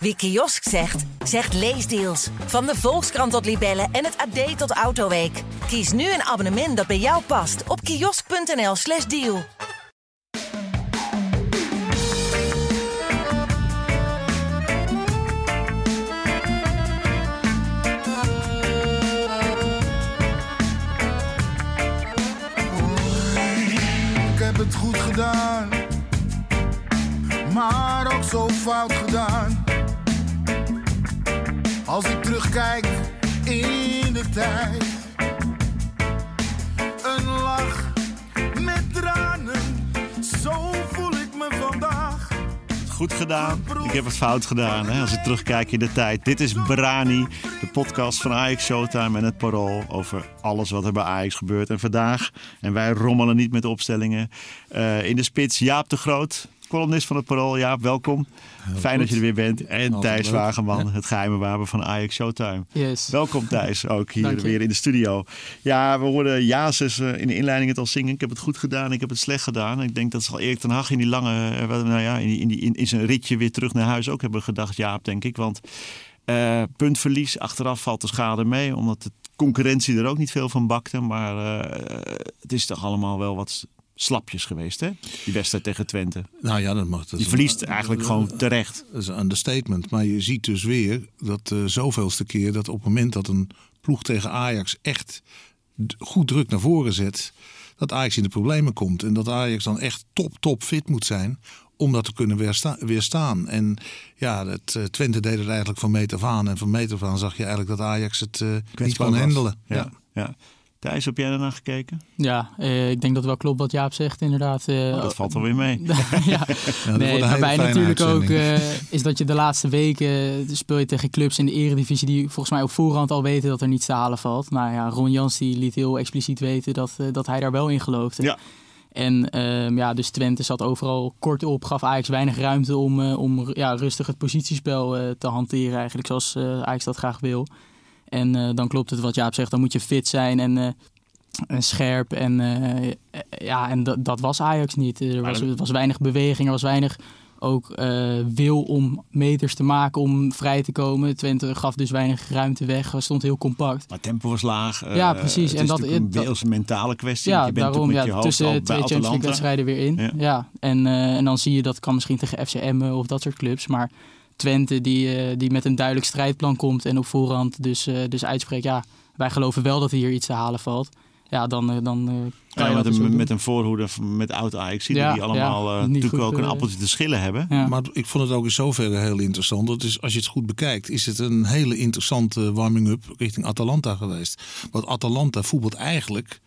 Wie kiosk zegt, zegt leesdeals. Van de Volkskrant tot Libellen en het AD tot Autoweek. Kies nu een abonnement dat bij jou past op kiosk.nl/slash deal. Ik heb het goed gedaan, maar ook zo fout gedaan. Een lach met tranen, zo voel ik me vandaag. Goed gedaan. Ik heb het fout gedaan. Hè? Als ik terugkijk in de tijd. Dit is Brani, de podcast van Ajax Showtime en het Parool over alles wat er bij Ajax gebeurt. En vandaag, en wij rommelen niet met opstellingen, eh, in de spits Jaap de Groot. Columnist van het Parool. Jaap, welkom. Fijn dat je er weer bent. En Altijd Thijs leuk. Wageman, het geheime wapen van Ajax Showtime. Yes. Welkom Thijs, ook hier weer in de studio. Ja, we hoorden Jazes eh, in de inleiding het al zingen. Ik heb het goed gedaan, ik heb het slecht gedaan. Ik denk dat zal Erik ten Hag in die lange, eh, nou ja, in, die, in, die, in, in zijn ritje weer terug naar huis ook hebben gedacht, Jaap, denk ik. Want eh, puntverlies, achteraf valt de schade mee, omdat de concurrentie er ook niet veel van bakte. Maar eh, het is toch allemaal wel wat slapjes geweest, hè? Die wedstrijd tegen Twente. Nou ja, dat mag. Dat Die verliest een- eigenlijk gewoon terecht. Dat is een understatement. Maar je ziet dus weer dat eh zoveelste keer dat op het moment dat een ploeg tegen Ajax echt goed druk naar voren zet, dat Ajax in de problemen komt. En dat Ajax dan echt top, top fit moet zijn om dat te kunnen weersta- weerstaan. En ja, het, eh, Twente deed het eigenlijk van meet af aan. En van meet af aan zag je eigenlijk dat Ajax het eh, niet kon handelen. Ja, ja. Thijs, heb jij daarna gekeken? Ja, eh, ik denk dat wel klopt wat Jaap zegt, inderdaad. eh, Oh, dat valt alweer mee. ja, Ja, nee, waarbij natuurlijk ook eh, is dat je de laatste weken speel je tegen clubs in de eredivisie die volgens mij op voorhand al weten dat er niets te halen valt. Nou ja, Ron Jans die liet heel expliciet weten dat, dat hij daar wel in geloofde. Ja. En ehm, ja, dus Twente zat overal kort op, gaf Ajax weinig ruimte om, om ja, rustig het positiespel te hanteren eigenlijk zoals eh, Ajax dat graag wil. En eh, dan klopt het wat Jaap zegt, dan moet je fit zijn en, eh, en scherp. En, eh, ja, en dat, dat was Ajax niet. Er was, er was weinig beweging, er was weinig ook wil om meters te maken, om vrij te komen. Twente gaf dus weinig ruimte weg, stond heel compact. Maar tempo was laag. Ja, precies. En is dat- dat- een deels mentale kwestie. Ja, je bent daarom ja, met je hoofd tussen twee Champions wedstrijden weer in. Ja. Ja. En, en dan zie je dat kan misschien tegen FCM of dat soort clubs. Maar Twente die, eh, die met een duidelijk strijdplan komt en op voorhand dus, eh, dus uitspreekt... ja, wij geloven wel dat hier iets te halen valt. Ja, dan, eh, dan eh, kan Ja, je met, dus een, doen. met een voorhoede van- met oud Ajax Ja, die allemaal ja, eh, natuurlijk goed, ook een appeltje te schillen hebben. Ja. Maar ik vond het ook in zoverre heel interessant. Dat is, als je het goed bekijkt, is het een hele interessante warming-up richting Atalanta geweest. Want Atalanta voetbalt eigenlijk,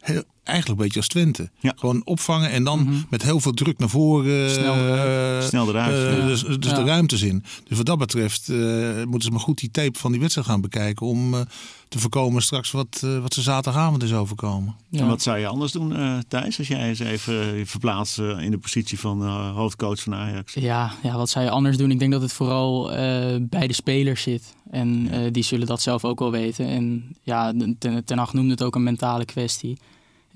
heel, eigenlijk een beetje als Twente. Ja. Gewoon opvangen en dan met heel veel druk naar voren. Mhm. Snel eruit. eh, Snel eruit, eh, ja. Dus, dus Ja. de ruimtes in. Dus wat dat betreft eh, moeten ze maar goed die tape van die wedstrijd gaan bekijken. Om eh, te voorkomen straks wat, eh, wat ze zaterdagavond is overkomen. Ja. En wat zou je anders doen, eh, Thijs, als jij eens even verplaatst in de positie van eh, hoofdcoach van Ajax? Ja, ja, wat zou je anders doen? Ik denk dat het vooral eh, bij de spelers zit. En eh, die zullen dat zelf ook wel weten. En ja, Ten, ten Hag noemde het ook een mentale kwestie.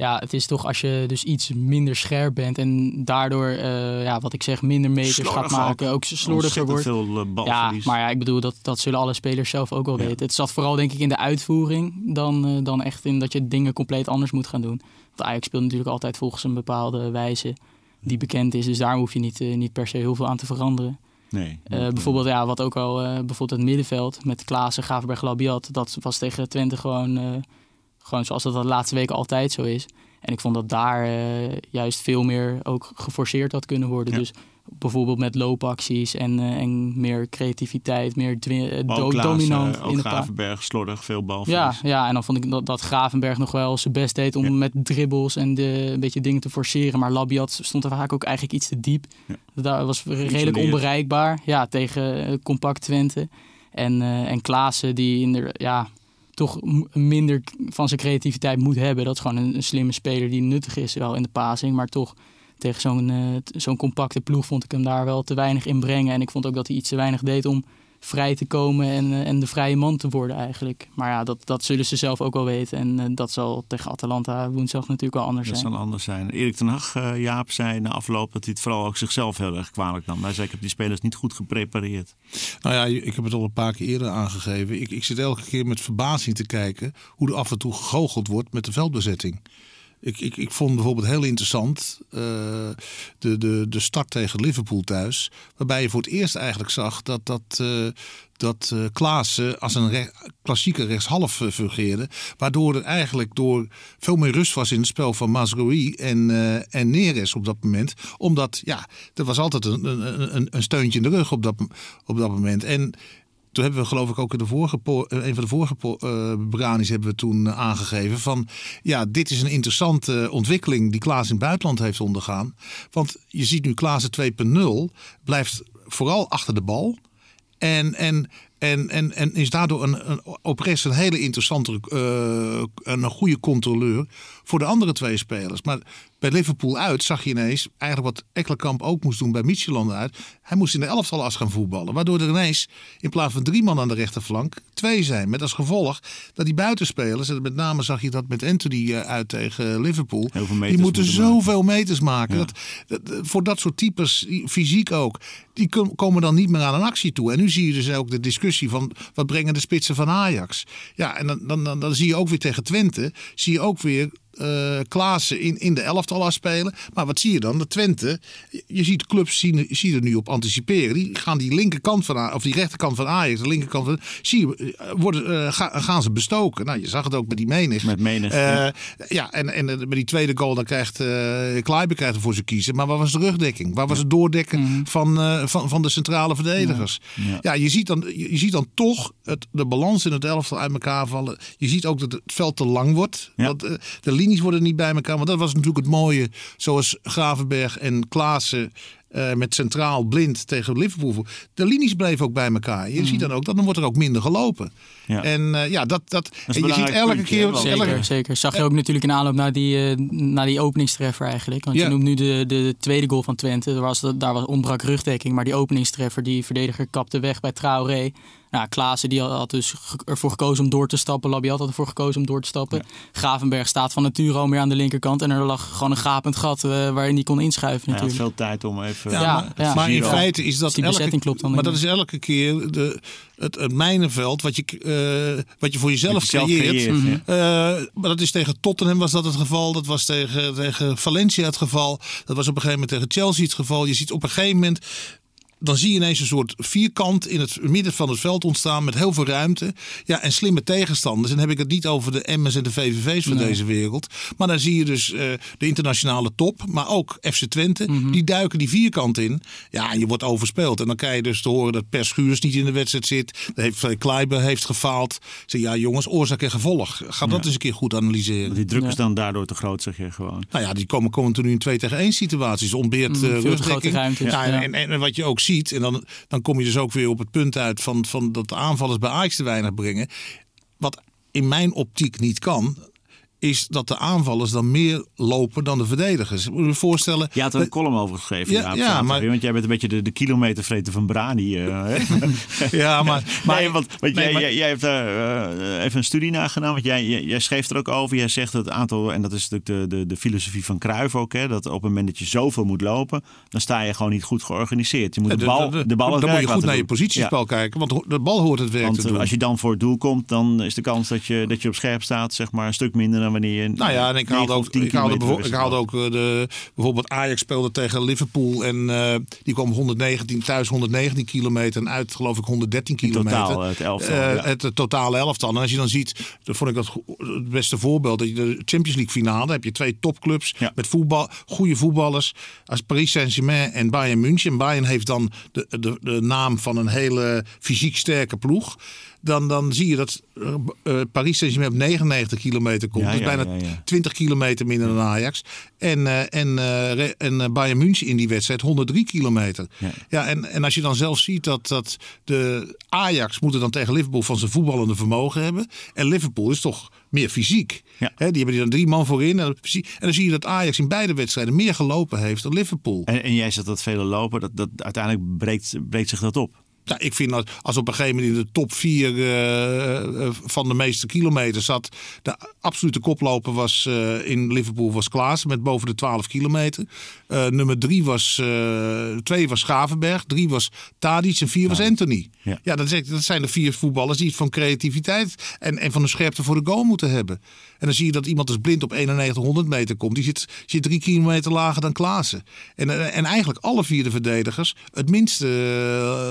Ja, het is toch als je dus iets minder scherp bent en daardoor, eh, ja, wat ik zeg, minder meters gaat maken. Ook, slordiger wordt. veel eh, Ja, maar ja, ik bedoel, dat, dat zullen alle spelers zelf ook wel Ja. weten. Het zat vooral denk ik in de uitvoering dan, eh, dan echt in dat je dingen compleet anders moet gaan doen. Want Ajax speelt natuurlijk altijd volgens een bepaalde wijze die bekend is. Dus daar hoef je niet, niet per se heel veel aan te veranderen. nee. Bijvoorbeeld, ja, wat ook al, bijvoorbeeld het middenveld met Klaassen, Gavenberg, Labiat. Dat was tegen Twente gewoon, gewoon zoals dat de laatste weken altijd zo is. En ik vond dat daar eh, juist veel meer ook geforceerd had kunnen worden. Ja. Dus bijvoorbeeld met loopacties en, eh, en meer creativiteit, meer eh, do- dominant ook in de Gravenberg, slordig, veel ja, balverlies. ja, en dan vond ik dat, dat Gravenberg nog wel zijn best deed om Ja. met dribbles en de, een beetje dingen te forceren. Maar Labiat stond er vaak ook eigenlijk iets te diep. Ja. Daar was redelijk onbereikbaar ja, tegen compact Twente. En, eh en Klaassen die in de, ja, toch minder van zijn creativiteit moet hebben. Dat is gewoon een, slimme speler die nuttig is wel in de passing. Maar toch tegen zo'n eh, zo'n compacte ploeg vond ik hem daar wel te weinig in brengen. En ik vond ook dat hij iets te weinig deed om vrij te komen en, eh, en de vrije man te worden eigenlijk. Maar ja, dat, dat zullen ze zelf ook wel weten. En eh, dat zal tegen Atalanta woensdag natuurlijk wel anders Dat zijn. zal anders zijn. Erik ten Hag, eh, Jaap, zei na afloop dat hij het vooral ook zichzelf heel erg kwalijk nam. Hij zei, ik heb die spelers niet goed geprepareerd. Nou ja, ik heb het al een paar keer eerder aangegeven. Ik, ik zit elke keer met verbazing te kijken hoe er af en toe gegoocheld wordt met de veldbezetting. Ik, ik, ik vond bijvoorbeeld heel interessant eh, de, de, de start tegen Liverpool thuis. Waarbij je voor het eerst eigenlijk zag dat, dat, eh dat eh Klaassen als een klassieke rechtshalf eh, fungeerde. Waardoor er eigenlijk door veel meer rust was in het spel van Mazraoui en, en Neres op dat moment. Omdat, ja, er was altijd een, een, een, een steuntje in de rug op dat, op dat moment. En toen hebben we geloof ik ook in de vorige eh, een van de vorige po- eh, Brani's hebben we toen eh, aangegeven van ja, dit is een interessante ontwikkeling die Klaas in het buitenland heeft ondergaan. Want je ziet nu Klaassen 2.0 blijft vooral achter de bal. En, en, en, en, en is daardoor een, een, oprecht een hele interessante eh, een goede controleur voor de andere twee spelers. Maar bij Liverpool uit zag je ineens eigenlijk wat Ekkelenkamp ook moest doen bij Midtjylland uit. Hij moest in de elftal as gaan voetballen. Waardoor er ineens in plaats van drie man aan de rechterflank twee zijn. Met als gevolg dat die buitenspelers, en met name zag je dat met Anthony eh, uit tegen Liverpool. Die moeten maken. zoveel meters maken. Ja. Dat, dat- dat- voor dat soort types, fysiek ook, die kom- komen dan niet meer aan een actie toe. En nu zie je dus ook de discussie van wat brengen de spitsen van Ajax. Ja, en dan, dan, dan, dan zie je ook weer tegen Twente, zie je ook weer eh Klaassen in, in de elftal afspelen. Maar wat zie je dan? De Twente, je ziet clubs zien, zie je er nu op anticiperen. Die gaan die linkerkant van of die rechterkant van Ajax, de linkerkant van, zie je, eh, worden, eh, ga- gaan ze bestoken. Nou, je zag het ook met die menig. Met menig, ja. ja, en, en bij die tweede goal dan krijgt uh, Kleiber krijgt er voor zijn kiezen. Maar waar was de rugdekking? Waar was het doordekken van, eh, van, van de centrale verdedigers? Ja, Ja. je, ziet dan, je, je ziet dan toch het, de balans in het elftal uit elkaar vallen. Je ziet ook dat het veld te lang wordt. Eh, de linies worden niet bij elkaar. Want dat was natuurlijk het mooie. Zoals Gravenberg en Klaassen eh, met centraal blind tegen Liverpool. De linies bleven ook bij elkaar. Je ziet dan ook dat dan wordt er ook minder gelopen. Ja. En eh, ja, dat, dat, en je ziet elke puntje, keer. want- elke- Zeker, zeker. Zag je ook natuurlijk in aanloop naar die, eh, naar die openingstreffer eigenlijk. Want Ja. je noemt nu de, de tweede goal van Twente. Daar, was, daar was ontbrak rugdekking. Maar die openingstreffer, die verdediger kapte weg bij Traoré. Nou, Klaassen die had dus ervoor gekozen om door te stappen. Labiat had ervoor gekozen om door te stappen. Gravenberg staat van nature al meer aan de linkerkant. En er lag gewoon een gapend gat eh, waarin hij kon inschuiven natuurlijk. veel tijd om even... Ja, Ja, maar, ja. maar in feite is dat Dus die elke, bezetting klopt dan maar dat is elke keer de, het, het mijnenveld wat je, eh, wat je voor jezelf je creëert. creëert, Mhm. ja. Eh, maar dat is tegen Tottenham was dat het geval. Dat was tegen, tegen Valencia het geval. Dat was op een gegeven moment tegen Chelsea het geval. Je ziet op een gegeven moment dan zie je ineens een soort vierkant in het midden van het veld ontstaan met heel veel ruimte. Ja, en slimme tegenstanders. En dan heb ik het niet over de M's en de VVV's van Nee. deze wereld. Maar dan zie je dus eh, de internationale top, maar ook FC Twente. Mhm. Die duiken die vierkant in. Ja, en je wordt overspeeld. En dan krijg je dus te horen dat Per Schuurs niet in de wedstrijd zit. Dat heeft, eh, Kleiber heeft gefaald. Zeg, ja jongens, oorzaak en gevolg. Ga dat eens een keer goed analyseren. Die druk Ja. is dan daardoor te groot, zeg je gewoon. Nou ja, die komen continu in 2 tegen 1 situaties. Ontbeert Mm, eh, veel te rugdekking. grote ruimtes, Ja, en. En, en, wat je ook ziet, en dan, dan kom je dus ook weer op het punt uit van, van dat de aanvallers bij Ajax te weinig brengen. Wat in mijn optiek niet kan, is dat de aanvallers dan meer lopen dan de verdedigers. Ik moet je voorstellen. Je had er een column over geschreven. Ja, Ja, ja, maar- Want jij bent een beetje de, de kilometervreter van Brani. eh? Ja, maar, maar, nee, want, want nee, jij, maar- jij, jij hebt daar eh, even een studie naar gedaan. Want jij, jij, jij schreef er ook over. Jij zegt dat het aantal, en dat is natuurlijk de, de, de filosofie van Cruijff ook, hè, dat op het moment dat je zoveel moet lopen, dan sta je gewoon niet goed georganiseerd. Je moet de bal, de, bal dan moet je goed naar je positiespel Ja. kijken, want de bal hoort het werk Want te doen. als je dan voor het doel komt, dan is de kans dat je, dat je op scherp staat, zeg maar, een stuk minder dan wanneer je. Nou ja, en ik haalde ook, ik haalde, bevo- ik haalde ook eh, de, bijvoorbeeld Ajax speelde tegen Liverpool en eh, die kwam 119 thuis 119 kilometer en uit geloof ik 113 In kilometer. totaal, het elftal, Eh, ja. Het eh, totale elftal. En als je dan ziet, dan vond ik dat het beste voorbeeld dat je de Champions League finale dan heb je twee topclubs Ja. met voetbal, goede voetballers als Paris Saint-Germain en Bayern München. En Bayern heeft dan de, de, de naam van een hele fysiek sterke ploeg. Dan, dan zie je dat eh, Paris Saint-Germain op 99 kilometer komt. Ja, dus ja, bijna ja, ja. 20 kilometer minder dan Ajax. En, eh, en, en Bayern München in die wedstrijd 103 kilometer. Ja. En, en als je dan zelf ziet dat, dat de Ajax moet er dan tegen Liverpool van zijn voetballende vermogen hebben. En Liverpool is toch meer fysiek. Ja. Hè, die hebben er dan drie man voorin. En, en dan zie je dat Ajax in beide wedstrijden meer gelopen heeft dan Liverpool. En, en jij zegt dat vele lopen, dat, dat, uiteindelijk breekt, breekt zich dat op. Nou, ik vind dat als op een gegeven moment in de top 4 uh, van de meeste kilometers zat, de absolute koploper was uh, in Liverpool was Klaas met boven de 12 kilometer. Uh, nummer 3 was, 2 was Schavenberg, 3 was Tadic en 4 was Anthony. Ja, ja dat, is, dat, zijn de vier voetballers die van creativiteit en, en van de scherpte voor de goal moeten hebben. En dan zie je dat iemand als blind op 9100 meter komt. Die zit, zit drie kilometer lager dan Klaassen. En, en eigenlijk alle vier de verdedigers het minste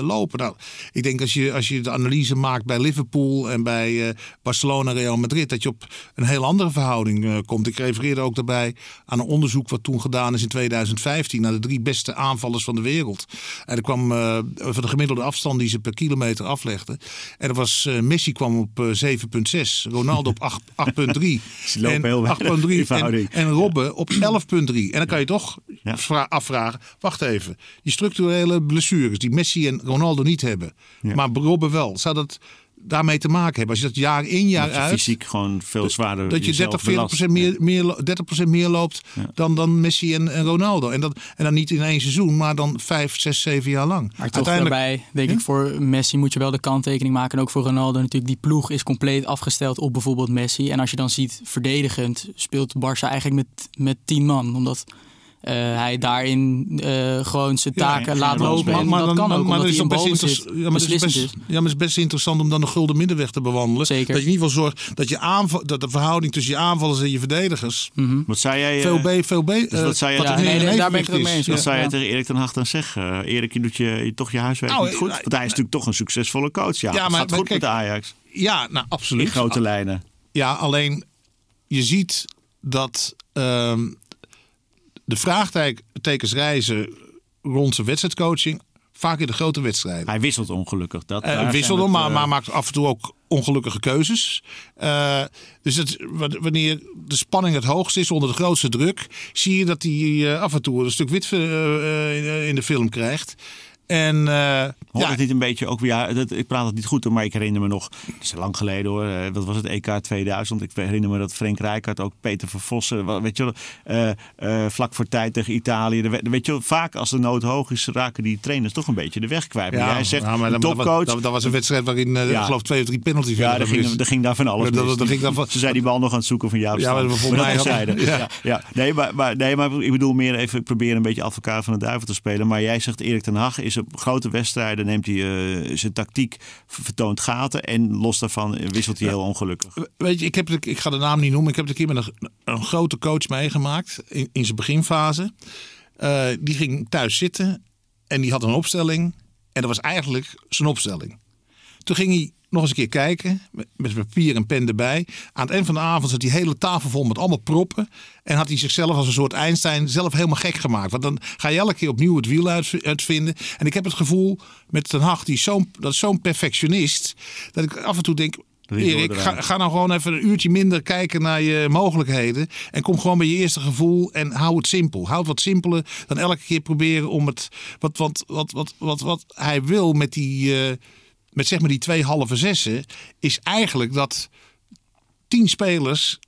lopen. Nou, ik denk als je, als je de analyse maakt bij Liverpool en bij uh, Barcelona, Real Madrid, dat je op een heel andere verhouding komt. Ik refereerde ook daarbij aan een onderzoek wat toen gedaan is in 2015 naar de drie beste aanvallers van de wereld. En er kwam van de gemiddelde afstand die ze per kilometer aflegden. En er was Messi kwam op 7,6, Ronaldo op 8,3. Ze lopen heel 8,3 en, en Robben op 11,3. En dan kan je toch ja. afvragen, wacht even, die structurele blessures die Messi en Ronaldo niet hebben, ja. maar Robben wel, zou dat daarmee te maken hebben. Als je dat jaar in jaar dat je uit. fysiek gewoon veel zwaarder. Dat je 30, 40 procent meer, meer, 30 meer loopt ja. dan, dan Messi en, en, Ronaldo. En, dat, en dan niet in één seizoen, maar dan 5, 6, 7 jaar lang. Maar toch daarbij, denk ik, voor Messi moet je wel de kanttekening maken. En ook voor Ronaldo natuurlijk. Die ploeg is compleet afgesteld op bijvoorbeeld Messi. En als je dan ziet, verdedigend speelt Barça eigenlijk met, met 10 man. Omdat uh, hij daarin uh, gewoon zijn taken ja, laat lopen. Maar, maar, dat kan ook, maar, maar is best, zit, ja, maar is best, ja, maar het is best interessant om dan de gulden middenweg te bewandelen. Zeker. Dat je in ieder geval zorgt dat, je aanval, dat de verhouding tussen je aanvallers en je verdedigers. Mm -hmm. Wat zei jij? Veel B, veel B. Dus wat zei jij ja, nee, nee, daar ben ik het mee eens. Wat zei jij tegen Erik ten Hag dan zeg? Uh, Erik, je doet je, je, toch je huiswerk nou, niet goed. Want hij is natuurlijk toch een succesvolle coach. Ja, ja maar, gaat goed kijk, met Ajax. Ja, nou absoluut. In grote lijnen. Ja, alleen je ziet dat um, de vraagtekens reizen rond zijn wedstrijdcoaching vaak in de grote wedstrijden. Hij wisselt ongelukkig. Dat, uh, wisselt hem, maar, uh... maar, maakt af en toe ook ongelukkige keuzes. Uh, dus het, wanneer de spanning het hoogst is onder de grootste druk, zie je dat hij af en toe een stuk wit in de film krijgt. En uh, Hoort ja. het niet een beetje ook weer, ja, dat, ik praat het niet goed maar ik herinner me nog, het is lang geleden hoor, uh, wat was het EK 2000? Ik herinner me dat Frank Rijkaard ook Peter Vervossen, weet je wel, uh, vlak voor tijd tegen Italië. De, weet je wel, vaak als de nood hoog is, raken die trainers toch een beetje de weg kwijt. Maar ja, jij zegt, ja, maar dan, topcoach. Dat, dat, was een wedstrijd waarin, ik geloof, twee of drie penalties Ja, er ging, er ging daar van alles dat, dat, ging van... Ze zijn die bal nog aan het zoeken van. Ja, maar volgens mij. Ja. Ja. Nee, maar, maar, nee, maar ik bedoel meer even, ik probeer een beetje advocaat van de duivel te spelen. Maar jij zegt Erik ten Hag is op grote wedstrijden neemt hij uh, zijn tactiek, vertoont gaten en los daarvan wisselt hij heel ongelukkig. Weet je, ik, heb, ik ga de naam niet noemen. Ik heb het een keer met een, een grote coach meegemaakt in, in zijn beginfase. Uh, die ging thuis zitten en die had een opstelling. En dat was eigenlijk zijn opstelling. Toen ging hij nog eens een keer kijken. Met papier en pen erbij. Aan het eind van de avond zat die hele tafel vol met allemaal proppen. En had hij zichzelf als een soort Einstein zelf helemaal gek gemaakt. Want dan ga je elke keer opnieuw het wiel uitvinden. En ik heb het gevoel met Ten Hag, die zo, dat is zo'n perfectionist. Dat ik af en toe denk, Erik, ga, ga, nou gewoon even een uurtje minder kijken naar je mogelijkheden. En kom gewoon bij je eerste gevoel en hou het simpel. Hou het wat simpeler dan elke keer proberen om het. Wat, wat, wat, wat, wat, wat hij wil met die. Uh, met zeg maar die twee halve zessen, is eigenlijk dat tien spelers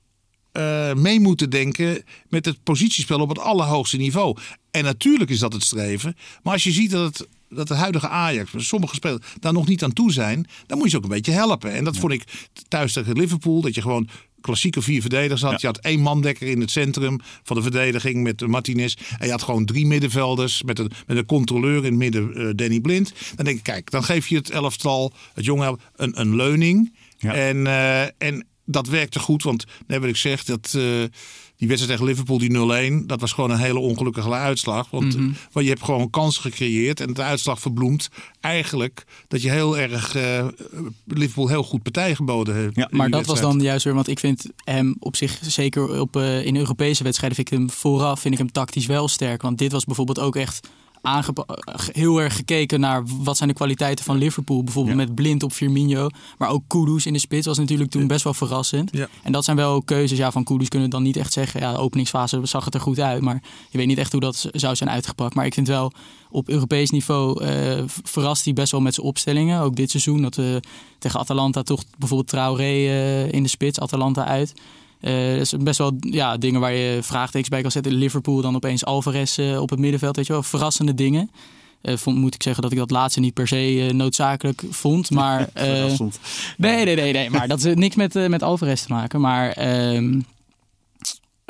uh, mee moeten denken met het positiespel op het allerhoogste niveau. En natuurlijk is dat het streven. Maar als je ziet dat het dat de huidige Ajax, sommige spelers daar nog niet aan toe zijn, dan moet je ze ook een beetje helpen. En dat vond ik thuis tegen Liverpool, dat je gewoon klassieke vier verdedigers had. Je had één mandekker in het centrum van de verdediging met Martinez. En je had gewoon drie middenvelders met een, met een controleur in het midden, uh, Danny Blind. Dan denk ik, kijk, dan geef je het elftal, het jonge een, een leuning. En, uh, en dat werkte goed, want net wat ik zeg, dat... Uh, die wedstrijd tegen Liverpool, die 0-1, dat was gewoon een hele ongelukkige uitslag. Want, mm want je hebt gewoon kansen gecreëerd en de uitslag verbloemt eigenlijk dat je heel erg uh, Liverpool heel goed partij geboden heeft. Ja, maar dat was dan juist weer, want ik vind hem op zich zeker op, uh, in Europese wedstrijden vind ik hem vooraf vind ik hem tactisch wel sterk. Want dit was bijvoorbeeld ook echt heel erg gekeken naar wat zijn de kwaliteiten van Liverpool. Bijvoorbeeld met blind op Firmino. Maar ook Kudus in de spits was natuurlijk toen best wel verrassend. Ja. En dat zijn wel keuzes. Ja, van Kudus kunnen we dan niet echt zeggen. Ja, de openingsfase zag het er goed uit. Maar je weet niet echt hoe dat zou zijn uitgepakt. Maar ik vind wel op Europees niveau uh, verrast hij best wel met zijn opstellingen. Ook dit seizoen. Dat we tegen Atalanta toch bijvoorbeeld Traoré uh, in de spits. Atalanta uit. Uh, dat is best wel ja, dingen waar je vraagtekens bij kan zetten. Liverpool dan opeens Alvarez uh, op het middenveld. Weet je wel, verrassende dingen. eh, vond, moet ik zeggen dat ik dat laatste niet per se eh, noodzakelijk vond. Maar, eh, Verrassend. nee, nee, nee, nee. Maar dat heeft niks met, eh, met Alvarez te maken. Maar ehm,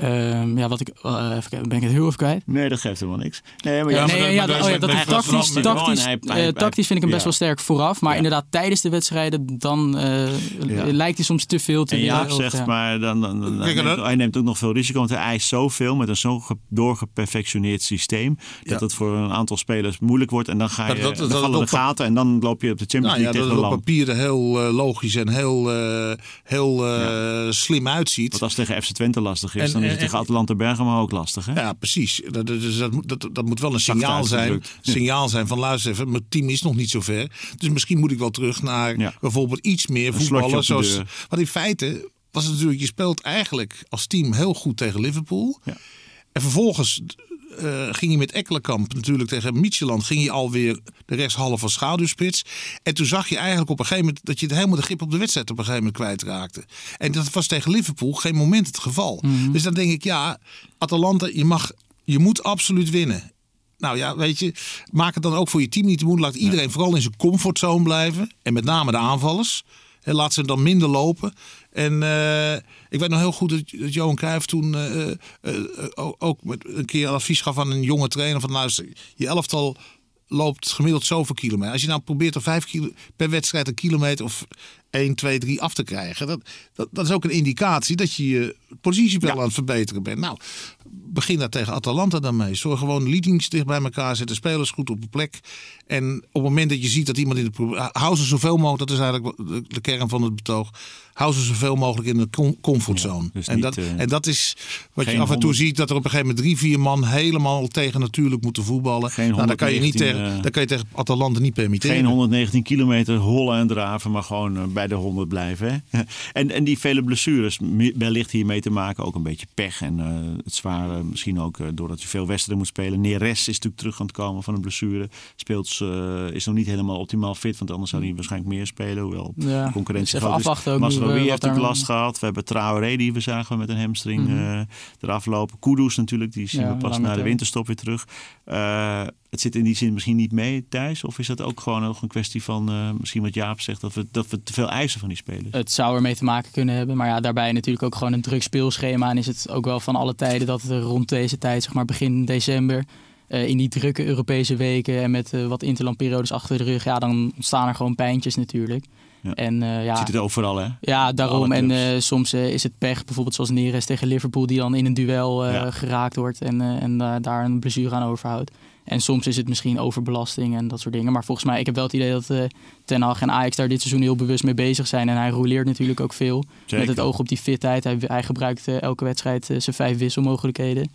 ehm, ja, wat ik. eh, even ben ik het heel even kwijt? Nee, dat geeft helemaal niks. Nee, maar Ja, ja, maar nee, dat- ja, dat, dat oh ja, dat is tactisch, tactisch, hij- eh, tactisch vind ik hem best ja. wel sterk vooraf. Maar Ja. inderdaad, tijdens de wedstrijden dan eh, Ja. lijkt hij soms te veel te En willen. Jaap Of, zegt, ja. maar dan, dan, neemt- dat- hij neemt ook nog veel risico. Want hij eist zoveel met een zo ge- doorgeperfectioneerd systeem. Dat Ja. het voor een aantal spelers moeilijk wordt. En dan, ga je, Dat- dat- dan dat vallen het de op- gaten. En dan loop je op de Champions Nou ja, League dat tegen het een op papier er heel logisch en heel, eh, heel eh, slim uitziet. Want als het tegen FC Twente lastig is, dan is het tegen en- Atalanta Bergamo ook lastig. Hè? Ja, precies. Dat, dus dat, moet- dat, dat moet wel een signaal zijn. Signaal zijn van luister even, mijn team is nog niet zo ver. Dus misschien moet ik wel terug naar Ja. bijvoorbeeld iets meer voetballen. Zoals, in feite was het natuurlijk, je speelt eigenlijk als team heel goed tegen Liverpool. Ja. En vervolgens eh, ging je met Ekkelenkamp natuurlijk tegen Micheland. Ging je alweer de rechtshalve van schaduwspits. En toen zag je eigenlijk op een gegeven moment dat je het helemaal de grip op de wedstrijd op een gegeven moment kwijtraakte. En dat was tegen Liverpool geen moment het geval. Dus dan denk ik, ja, Atalanta, je mag, je moet absoluut winnen. Nou ja, weet je, maak het dan ook voor je team niet te moeilijk. Laat iedereen vooral in zijn comfortzone blijven. En met name de aanvallers. En laat ze dan minder lopen. En eh, ik weet nog heel goed dat, dat Johan Cruijff toen eh, eh, ook- met een keer advies gaf aan een jonge trainer. Van luister, je elftal loopt gemiddeld zoveel kilometer. Als je nou probeert er vijf kilo per wedstrijd een kilometer of 1, 2, 3 af te krijgen. Dat, dat, dat is ook een indicatie dat je je positiespel aan het verbeteren bent. Nou, begin daar tegen Atalanta dan mee. Zorg gewoon leadings dicht bij elkaar. Zet de spelers goed op de plek. En op het moment dat je ziet dat iemand in de pro- hou ze zoveel mogelijk, dat is eigenlijk de, kern van het betoog. Hou ze zoveel mogelijk in de com- comfortzone. dus en, dat, eh, en dat is wat je af en toe 100 ziet, dat er op een gegeven moment drie, vier man helemaal tegen natuurlijk moeten voetballen. Geen nou, dan kan je niet 119, tegen, dan kan je tegen Atalanta niet permitteren. Geen 119 kilometer hollen en draven, maar gewoon eh, bij de 100 blijven. Hè? En, en die vele blessures, wellicht hiermee te maken. Ook een beetje pech en eh, het zware, misschien ook eh, doordat je veel wedstrijden moet spelen. Neres is natuurlijk terug aan het komen van een blessure. Speelt, eh, is nog niet helemaal optimaal fit, want anders zou hij waarschijnlijk meer spelen. Hoewel Ja, de concurrentie dus groot is. ook eh, wat heeft natuurlijk last gehad. We hebben Traoré, die we zagen met een hamstring Mhm. eh, eraf lopen. Kudus natuurlijk, die zien Ja, we pas na de winterstop weer terug. Het zit in die zin misschien niet mee, Thijs? Of is dat ook gewoon nog een kwestie van, eh, misschien wat Jaap zegt, dat we, dat we te veel eisen van die spelers? Het zou ermee te maken kunnen hebben. Maar ja, daarbij natuurlijk ook gewoon een druk speelschema. En is het ook wel van alle tijden dat het rond deze tijd, zeg maar begin december... eh, in die drukke Europese weken en met eh, wat interlandperiodes achter de rug... ja, dan ontstaan er gewoon pijntjes natuurlijk. Ja. En ja, ziet het overal, hè? ja, daarom. En soms is het pech, bijvoorbeeld zoals Neres tegen Liverpool... die dan in een duel Ja. geraakt wordt en, en daar een blessure aan overhoudt. En soms is het misschien overbelasting en dat soort dingen. Maar volgens mij, ik heb wel het idee dat eh Ten Hag en Ajax daar dit seizoen heel bewust mee bezig zijn. En hij rouleert natuurlijk ook veel. Zeker. Met het oog op die fitheid. Hij, hij gebruikt eh, elke wedstrijd eh, zijn vijf wisselmogelijkheden.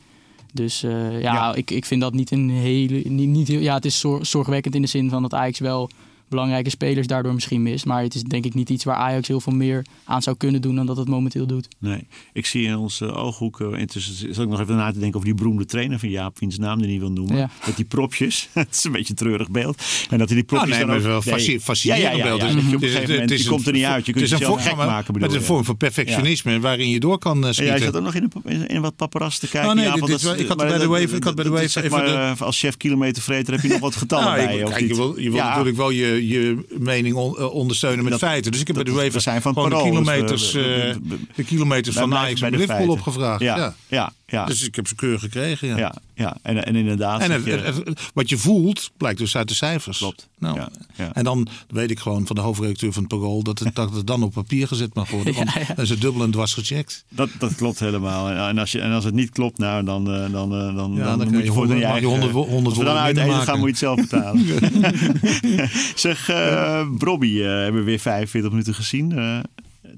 Dus ja, Ja. Ik, ik vind dat niet een hele. Niet, niet, heel- ja, het is zor- zorgwekkend in de zin van dat Ajax wel belangrijke spelers daardoor misschien mist. Maar het is denk ik niet iets waar Ajax heel veel meer aan zou kunnen doen dan dat het momenteel doet. Nee, ik zie in onze ooghoek uh, intussen zal ik nog even na te denken over die beroemde trainer van Jaap, wiens naam die niet wil noemen. Ja. Met die propjes. het is een beetje een treurig beeld. En dat hij die Nou, propjes nee, dan maar wel Nee. fasci- fascinerend ja, ja, ja, beeld. ja. Dus Dat je op het moment, is je komt er niet uit. Je kunt het vorm- gek maar- maken, bedoel Het is een vorm van perfectionisme waarin je door kan eh, En jij schieten. zat ook nog in, een, in wat paparazzi te kijken. Oh, nee, dit- dat ik had bij de dat- Wave- ik had bij de dat Wave eh, Als chef kilometervreter heb je nog wat getallen bij ik- je. wil, natuurlijk wel je, je mening on- eh, ondersteunen met Dat- feiten. Dus ik heb bij de we zijn van gewoon de parool, dus kilometers, eh, we- we- de kilometers van Ajax en de Liverpool opgevraagd. Ja, Ja. ja, ja. Dus ik heb ze keurig gekregen. Ja. Ja. En, en inderdaad. En zeg het, je- het- het- wat je voelt, blijkt dus uit de cijfers. Klopt. Nou, Ja, ja. En dan weet ik gewoon van de hoofdredacteur van het Parool... dat het, dat het dan op papier gezet mag worden. Want Ja, ja. dan is het dubbel en dwars gecheckt. Dat, dat klopt helemaal. En, als je, en als het niet klopt, nou, dan, eh, dan, eh, dan, Ja, dan, dan moet je voor je eigen... honderd wo- honderd dan uit eten gaan, moet je het zelf betalen. zeg, eh Brobby eh, hebben we weer 45 minuten gezien. Eh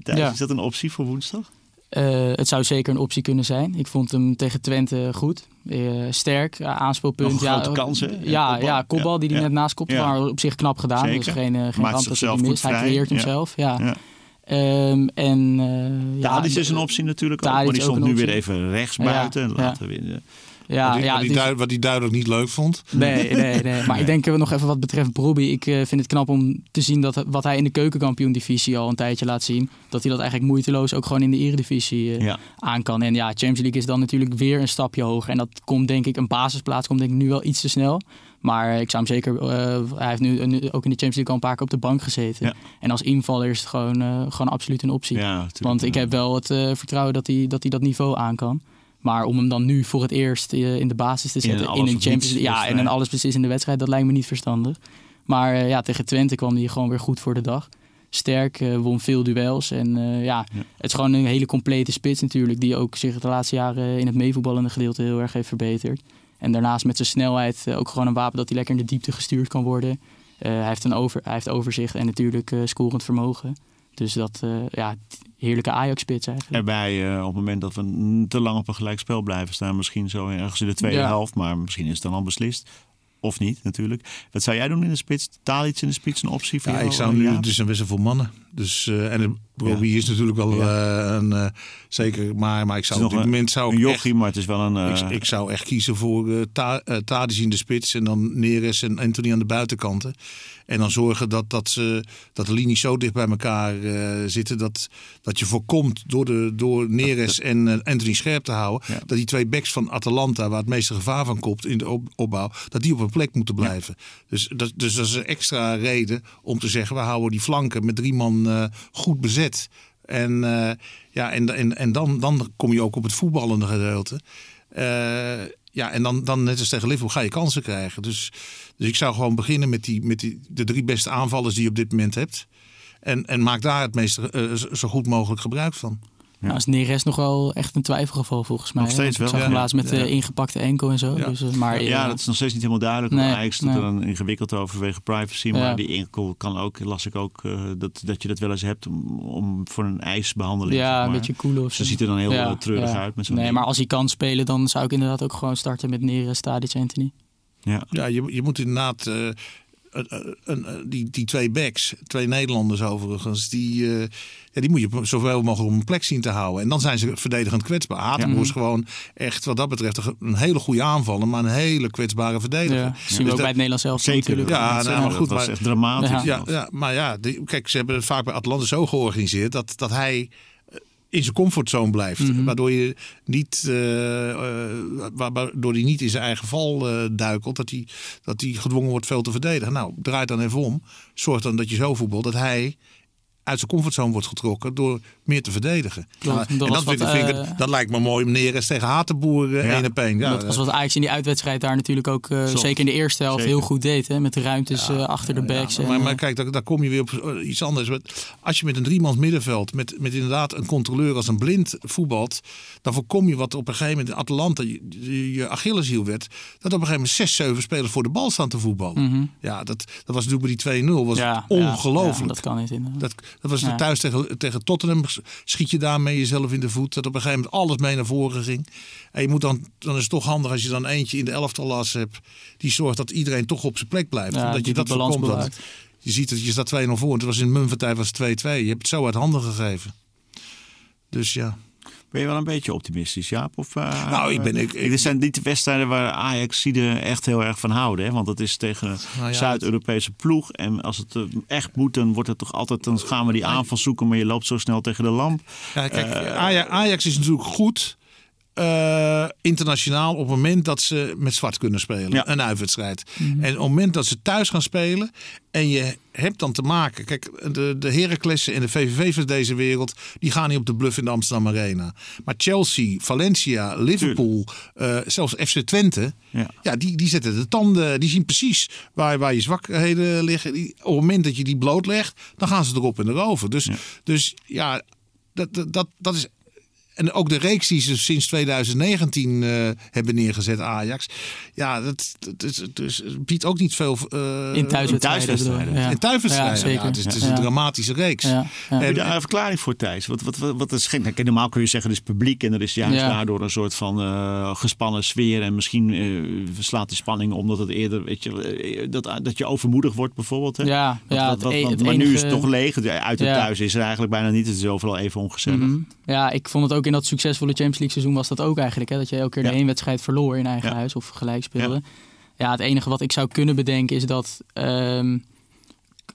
Thijs. Is dat een optie voor woensdag? Eh, het zou zeker een optie kunnen zijn. Ik vond hem tegen Twente goed. Eh, sterk, ja, aanspeelpunt. Nog ja, grote eh, kans, hè? Ja, kopbal. ja, die hij Ja. net naast kopte. Maar op zich knap gedaan. Zeker. Dus geen, eh, geen Maakt dat hij mist. Hij creëert hem Ja. zelf. Ja. Ja. Ehm, en, eh, ja, Tadic is een optie natuurlijk ook. Maar die stond nu weer even rechts buiten. En we weer, Ja, wat, hij, ja, wat, hij duid- wat hij duidelijk niet leuk vond. Nee, nee, nee. Maar ik denk nog even wat betreft Brobby. Ik eh, vind het knap om te zien dat wat hij in de keukenkampioen-divisie al een tijdje laat zien. Dat hij dat eigenlijk moeiteloos ook gewoon in de eredivisie ja. aan kan. En ja, Champions League is dan natuurlijk weer een stapje hoger. En dat komt denk ik, een basisplaats komt denk ik nu wel iets te snel. Maar ik zou hem zeker. eh, hij heeft nu, nu ook in de Champions League al een paar keer op de bank gezeten. Ja. En als invaller is het gewoon, gewoon absoluut een optie. Ja. Want ik Ja. heb wel het vertrouwen dat hij, dat hij dat niveau aan kan. Maar om hem dan nu voor het eerst eh, in de basis te In een zetten in alles een Champions League, ja, in wedstrijd. een allesbeslissende wedstrijd, dat lijkt me niet verstandig. Maar eh, ja, tegen Twente kwam hij gewoon weer goed voor de dag. Sterk, eh, won veel duels. En ja, het is gewoon een hele complete spits natuurlijk. Die ook zich de laatste jaren in het meevoetballende gedeelte heel erg heeft verbeterd. En daarnaast met zijn snelheid ook gewoon een wapen dat hij lekker in de diepte gestuurd kan worden. Hij, heeft een over, hij heeft overzicht en natuurlijk scorend vermogen. Dus dat, eh, ja, heerlijke Ajax-spits eigenlijk. Erbij eh, op het moment dat we te lang op een gelijkspel blijven staan. Misschien zo ergens in de tweede Ja. helft. Maar misschien is het dan al beslist. Of niet, natuurlijk. Wat zou jij doen in de spits? Taal iets in de spits, een optie voor Ja, jou? ik zou nu, er zijn best wel veel mannen. Dus, eh, en Robbie is natuurlijk wel eh, een, eh, zeker, maar, maar ik zou op dit een- moment zou een ik jochie, maar het is wel een... ik, ik zou echt kiezen voor uh, ta, Tadic in de spits en dan Neres en Anthony aan de buitenkanten. En dan zorgen dat, dat, ze, dat de linies zo dicht bij elkaar zitten dat, dat je voorkomt door, de, door Neres en Anthony scherp te houden. Ja. Dat die twee backs van Atalanta, waar het meeste gevaar van komt in de op- opbouw, dat die op een plek moeten blijven. Dus, dat, dus dat is een extra reden om te zeggen, we houden die flanken met drie man eh, goed bezet. En, eh, ja, en, en, en dan, dan kom je ook op het voetballende gedeelte. Eh, ja, en dan, dan net als tegen Liverpool ga je kansen krijgen. Dus, dus ik zou gewoon beginnen met, die, met die, de drie beste aanvallers die je op dit moment hebt. En, en maak daar het meest zo goed mogelijk gebruik van. Nou, is Neres nog wel echt een twijfelgeval volgens mij. Nog steeds wel, Ik zag ja. hem laatst met de Ja. ingepakte enkel en zo. Ja. Dus, eh, maar, ja, eh, dat is nog steeds niet helemaal duidelijk. Nee, Ajax doet nee. er dan ingewikkeld over vanwege privacy. Maar Ja. die enkel kan ook, las ik ook, eh, dat, dat je dat wel eens hebt om, om voor een ijsbehandeling. ja, zeg een beetje cool of Ze zo. ziet er dan heel Ja, eh, treurig ja. uit met zo'n Nee, ding. maar als hij kan spelen, dan zou ik inderdaad ook gewoon starten met Neres, Tadic, Anthony. Ja. Ja, je, je moet inderdaad. eh, een- die, die twee backs, twee Nederlanders overigens, die, eh, ja, die moet je zoveel mogelijk op een plek zien te houden. En dan zijn ze verdedigend kwetsbaar. Hatenboer is gewoon echt wat dat betreft een- hele goede aanvaller, maar een hele kwetsbare verdediger. Ja, zien we Dus ook dat- bij het Nederlands zelf Zeker. natuurlijk. Ja, dat, nou, eh, maar dat goed, was maar- echt dramatisch. Ja. Ja, ja, maar ja, die- kijk, ze hebben het vaak bij Atlanta zo georganiseerd dat, dat hij eh, in zijn comfortzone blijft. Mhm. Waardoor je niet, eh, eh, wa- waardoor hij niet in zijn eigen val eh, duikelt. Dat hij, dat hij gedwongen wordt veel te verdedigen. Nou, draait dan even om. Zorg dan dat je zo voetbalt dat hij uit zijn comfortzone wordt getrokken door meer te verdedigen. Klopt, dat en dat, vind, wat, ik- vind ik eh, dat lijkt me mooi om Neres tegen Hatenboer eh, Ja. op één. Ja, dat was wat Ajax in die uitwedstrijd daar natuurlijk ook, eh, zeker in de eerste helft, Zeker. heel goed deed. Hè? Met de ruimtes eh, achter de backs. En, maar, eh, maar kijk, daar, daar kom je weer op eh, iets anders. Als je met een driemans middenveld, met, met inderdaad een controleur als een blind voetbalt, dan voorkom je wat op een gegeven moment in Atalanta je, je, je Achilleshiel werd. Dat op een gegeven moment zes, zeven spelers voor de bal staan te voetballen. mhm. Ja, dat, dat was natuurlijk bij die 2-0 was ongelooflijk. dat kan niet inderdaad. Dat, dat was Ja. thuis tegen, tegen Tottenham. Schiet je daarmee jezelf in de voet. Dat op een gegeven moment alles mee naar voren ging. En je moet dan, dan is het toch handig als je dan eentje in de elftal hebt. Die zorgt dat iedereen toch op zijn plek blijft. Ja, Omdat die je dat voorkomt. Bewaart. je ziet dat je staat 2-0 voor. Het was in Munvertijd was het 2-2. Je hebt het zo uit handen gegeven. Dus ja. Ben je wel een beetje optimistisch, Jaap? Of, eh, Nou, ik ben- ik- ik- Dit zijn niet de wedstrijden waar Ajax er echt heel erg van houden. Hè? Want het is tegen een Nou ja, Zuid-Europese ploeg. En als het eh, echt moet, dan wordt het toch altijd... Dan gaan we die aanval zoeken, maar je loopt zo snel tegen de lamp. Ja, kijk, Eh, Ajax, Ajax is natuurlijk goed eh, internationaal op het moment dat ze met zwart kunnen spelen. Ja. Een uitwedstrijd. En op het moment dat ze thuis gaan spelen en je hebt dan te maken... Kijk, de, de Heraclessen en de VVV's van deze wereld... die gaan niet op de bluff in de Amsterdam Arena. Maar Chelsea, Valencia, Liverpool, eh, zelfs FC Twente... Ja. Ja, die, die zetten de tanden, die zien precies waar, waar je zwakheden liggen. Die, op het moment dat je die blootlegt, dan gaan ze erop en erover. Dus ja, dus, ja dat, dat, dat, dat is. En ook de reeks die ze sinds 2019 eh, hebben neergezet, Ajax. Ja, dat, dus, het biedt ook niet veel. eh, in thuiswedstrijden. Ja. in thuiswedstrijden. Ja, het is, het is Ja. een dramatische reeks. Ja, ja. Heb je En- daar een verklaring voor, Thijs? Wat, wat, wat, wat is? Nou, normaal kun je zeggen, het is publiek en er is juist Ja. daardoor een soort van eh, gespannen sfeer. En misschien eh, slaat die spanning omdat het eerder, weet je, dat, dat je overmoedig wordt bijvoorbeeld. Hè? Ja, Wat- ja, wat- het wat- e- het maar nu is het toch leeg. Uit het Ja. thuis is er eigenlijk bijna niet. Het is overal even ongezellig. Mhm. Ja, ik vond het ook in dat succesvolle Champions League seizoen was dat ook eigenlijk. Hè, dat je elke keer de één wedstrijd verloor in eigen huis of gelijk speelde. Ja. het enige wat ik zou kunnen bedenken is dat ehm,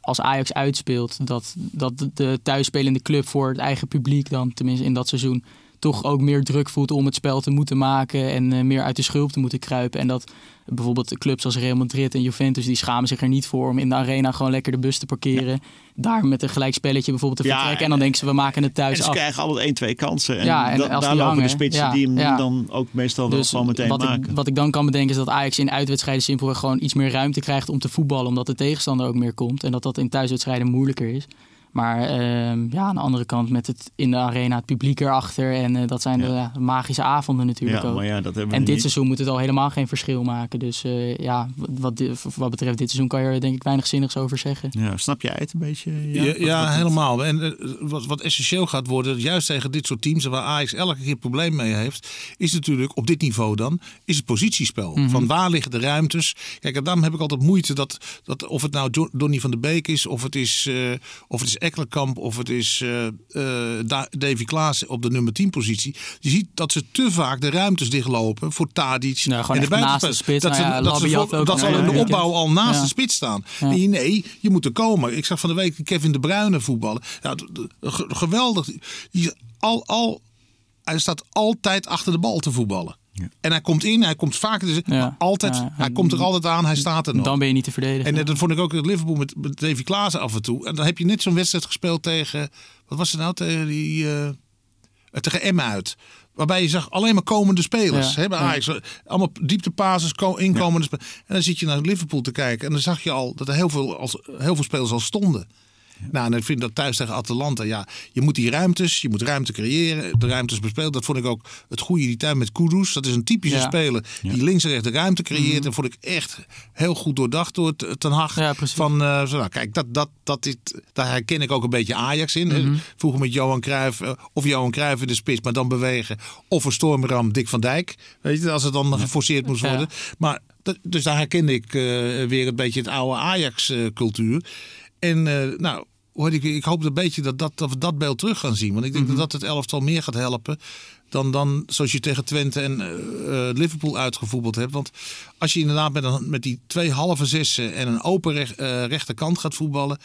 als Ajax uitspeelt, dat, dat de thuisspelende club voor het eigen publiek dan, tenminste in dat seizoen, toch ook meer druk voelt om het spel te moeten maken en eh, meer uit de schulp te moeten kruipen. En dat bijvoorbeeld clubs als Real Madrid en Juventus, die schamen zich er niet voor om in de arena gewoon lekker de bus te parkeren. Daar met een gelijkspelletje bijvoorbeeld te Ja, vertrekken. En dan denken ze, we maken het En thuis ze af. krijgen altijd één, twee kansen. En, Ja, en da- daar lopen hangen, de spitsen die hem dan ook meestal wel Dus gewoon meteen wat maken. ik, wat ik dan kan bedenken is dat Ajax in uitwedstrijden simpelweg gewoon iets meer ruimte krijgt om te voetballen. Omdat de tegenstander ook meer komt. En dat dat in thuiswedstrijden moeilijker is. Maar ehm, ja, aan de andere kant met het in de arena het publiek erachter. En eh, dat zijn de magische avonden natuurlijk ja, ook. maar ja, dat hebben we En dit niet. seizoen moet het al helemaal geen verschil maken. Dus eh, ja, wat, dit- wat betreft dit seizoen kan je er denk ik weinig zinnigs over zeggen. Ja, snap jij het een beetje? Ja, Wat- ja, wat- helemaal. En eh, wat, wat essentieel gaat worden, juist tegen dit soort teams waar Ajax elke keer probleem mee heeft, is natuurlijk op dit niveau dan, is het positiespel. Mhm. Van waar liggen de ruimtes? Kijk, en daarom heb ik altijd moeite dat, dat of het nou Donny van de Beek is, of het is, eh of het is Ekkelenkamp, of het is Da- Davy Klaas op de nummer 10 positie. Je ziet dat ze te vaak de ruimtes dichtlopen voor Tadic Nou, en de echt naast de buitenspelers. spits. Dat Nou ja, dat ze, voor- dat ze een al in de opbouw al naast Ja. de spits staan. Ja. Nee, nee, je moet er komen. Ik zag van de week Kevin de Bruyne voetballen. Geweldig. Al, al, hij staat altijd achter de bal te voetballen. En hij komt in, hij komt vaak. Dus, Ja. altijd, Ja. hij komt er altijd aan, hij staat er nog. Dan ben je niet te verdedigen. En dat vond ik ook in Liverpool met, met Davy Klaassen af en toe. En dan heb je net zo'n wedstrijd gespeeld tegen. Wat was het nou? Tegen, die, eh, tegen Emma uit. Waarbij je zag alleen maar komende spelers. Ja, hè, bij ja. Ajax. Allemaal dieptepases, ko- inkomende spelers. En dan zit je naar Liverpool te kijken. En dan zag je al dat er heel veel, als, heel veel spelers al stonden. Nou, en ik vind dat thuis tegen Atalanta, ja, je moet die ruimtes, je moet ruimte creëren, de ruimtes bespelen. Dat vond ik ook het goede die tijd met Kudus. Dat is een typische Ja. speler die links en rechts de ruimte creëert. En vond ik echt heel goed doordacht door T- Ten Hag. Ja, precies. Van, eh, zo, nou, kijk, dat, dat, dat is, daar herken ik ook een beetje Ajax in. hè. Vroeger met Johan Cruijff, eh, of Johan Cruijff in de spits, maar dan bewegen. Of een stormram Dick van Dijk, weet je, als het dan geforceerd moest worden. Maar, dus daar herkende ik eh, weer een beetje het oude Ajax-cultuur. En eh, nou, hoor ik, ik hoop een beetje dat, dat, dat we dat beeld terug gaan zien. Want ik denk dat dat het elftal meer gaat helpen dan, dan zoals je tegen Twente en eh, eh, Liverpool uitgevoetbald hebt. Want als je inderdaad met, een, met die twee halve zessen en een open rech- rechterkant gaat voetballen.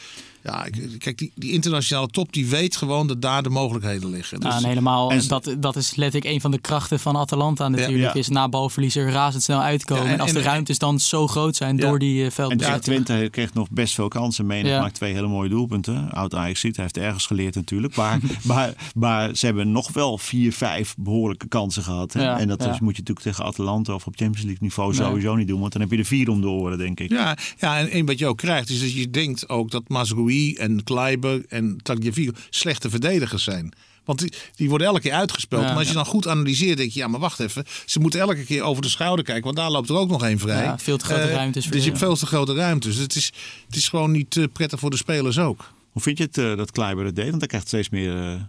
Ja, kijk, die, die internationale top die weet gewoon dat daar de mogelijkheden liggen. Dus, Nou, en helemaal, en- dat, dat is letterlijk een van de krachten van Atalanta natuurlijk. Ja. Is na balverlies er razendsnel uitkomen. Ja, en- en, als de en- ruimtes dan zo groot zijn Ja. door die uh, En veldbezetting. Twente kreeg nog best veel kansen. Menig Ja. maakt twee hele mooie doelpunten. Oud Ajax ziet, hij heeft ergens geleerd natuurlijk. Maar, maar, maar ze hebben nog wel vier, vijf behoorlijke kansen gehad. En dat ja. is, moet je natuurlijk tegen Atalanta of op Champions League niveau Nee. sowieso niet doen. Want dan heb je er vier om de oren, denk ik. Ja, ja en, en wat je ook krijgt is dat je denkt ook dat En Kleiber en Tagliafico slechte verdedigers zijn. Want die, die worden elke keer uitgespeeld. Ja, maar als je dan goed analyseert, denk je, ja, maar wacht even. Ze moeten elke keer over de schouder kijken, want daar loopt er ook nog één vrij. Ja, veel te grote Eh, ruimtes voor Dus je hebt veel te grote ruimtes. Dus het is, het is gewoon niet eh, prettig voor de spelers ook. Hoe vind je het eh, dat Kleiber het deed? Want hij krijgt steeds meer, eh,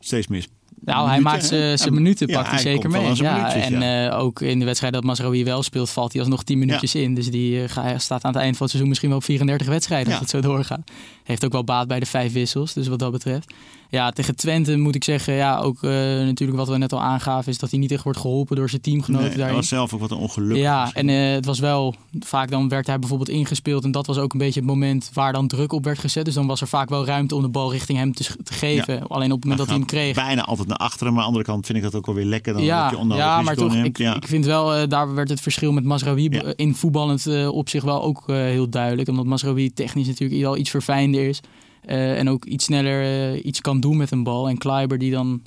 steeds meer Nou, hij maakt zijn minuten, pakt hij hij zeker mee. Ja, en ja. eh, ook in de wedstrijd dat Mazraoui wel speelt, valt hij alsnog 10 minuutjes in. Dus die eh, staat aan het eind van het seizoen misschien wel op 34 wedstrijden als het zo doorgaat. Heeft ook wel baat bij de vijf wissels, dus wat dat betreft. Ja, tegen Twente moet ik zeggen, ja, ook eh, natuurlijk wat we net al aangaven, is dat hij niet echt wordt geholpen door zijn teamgenoten Nee, daarin. was zelf ook wat een ongeluk. Ja, en eh, het was wel, vaak dan werd hij bijvoorbeeld ingespeeld en dat was ook een beetje het moment waar dan druk op werd gezet. Dus dan was er vaak wel ruimte om de bal richting hem te, te geven. Alleen op het moment dat hij hem kreeg. Bijna altijd naar achteren. Maar aan de andere kant vind ik dat ook wel weer lekker. Dan Ja, je ja, maar toch, ik, ja. ik vind wel, eh, daar werd het verschil met Masraoui in voetballend op zich wel ook heel duidelijk. Omdat Masraoui technisch natuurlijk al iets verfijnder is. Eh, en ook iets sneller eh, iets kan doen met een bal. En Kleiber die dan,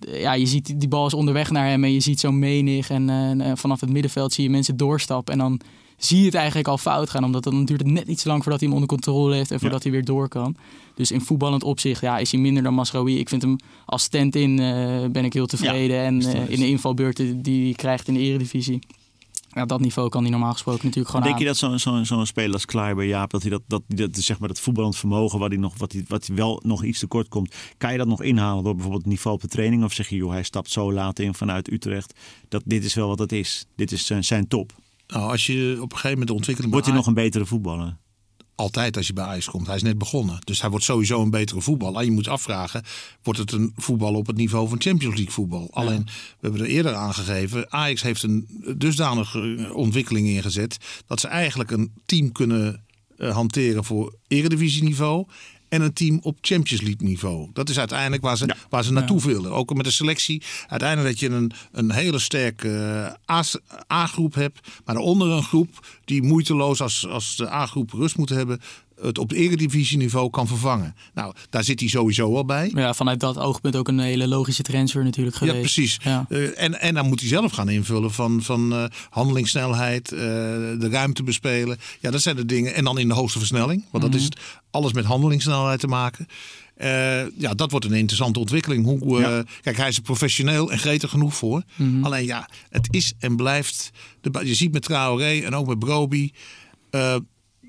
ja, je ziet die- bal is onderweg naar hem en je ziet zo menig. En eh, vanaf het middenveld zie je mensen doorstappen. En dan zie je het eigenlijk al fout gaan. Omdat dan duurt het net iets lang voordat hij hem onder controle heeft en voordat hij weer door kan. Dus in voetballend opzicht ja, is hij minder dan Masraoui. Ik vind hem als stand-in ben ik heel tevreden. en in de invalbeurten die hij krijgt in de eredivisie. Ja, dat niveau kan hij normaal gesproken natuurlijk gewoon Denk aan. je dat zo'n zo'n zo'n speler als Kleiber, Jaap, dat hij dat, dat, dat, zeg maar dat voetballend vermogen, wat hij, nog, wat, hij, wat hij wel nog iets tekort komt, kan je dat nog inhalen door bijvoorbeeld het niveau op de training? Of zeg je, joh, hij stapt zo laat in vanuit Utrecht, dat dit is wel wat het is. Dit is zijn, zijn top. Nou, als je op een gegeven moment de ontwikkeling Wordt hij nog een betere voetballer? Altijd als je bij Ajax komt. Hij is net begonnen. Dus hij wordt sowieso een betere voetballer. En je moet afvragen, wordt het een voetbal op het niveau van Champions League voetbal? Alleen, we hebben er eerder aangegeven, Ajax heeft een dusdanige ontwikkeling ingezet... dat ze eigenlijk een team kunnen eh, hanteren voor eredivisieniveau... en een team op Champions League niveau. Dat is uiteindelijk waar ze, waar ze naartoe willen. Ook met de selectie. Uiteindelijk dat je een, een hele sterke eh, A-groep hebt, maar daaronder een groep die moeiteloos als, als de A-groep rust moet hebben, het op eredivisieniveau kan vervangen. Nou, daar zit hij sowieso al bij. Ja, vanuit dat oogpunt ook een hele logische transfer natuurlijk geweest. Ja, precies. Ja. Eh, en, en dan moet hij zelf gaan invullen van, van eh, handelingssnelheid, eh, de ruimte bespelen. Ja, dat zijn de dingen. En dan in de hoogste versnelling. Want dat is het, alles met handelingssnelheid te maken. Ja, dat wordt een interessante ontwikkeling. Hoe, Kijk, hij is er professioneel en gretig genoeg voor. Alleen ja, het is en blijft. De, je ziet met Traoré en ook met Broby.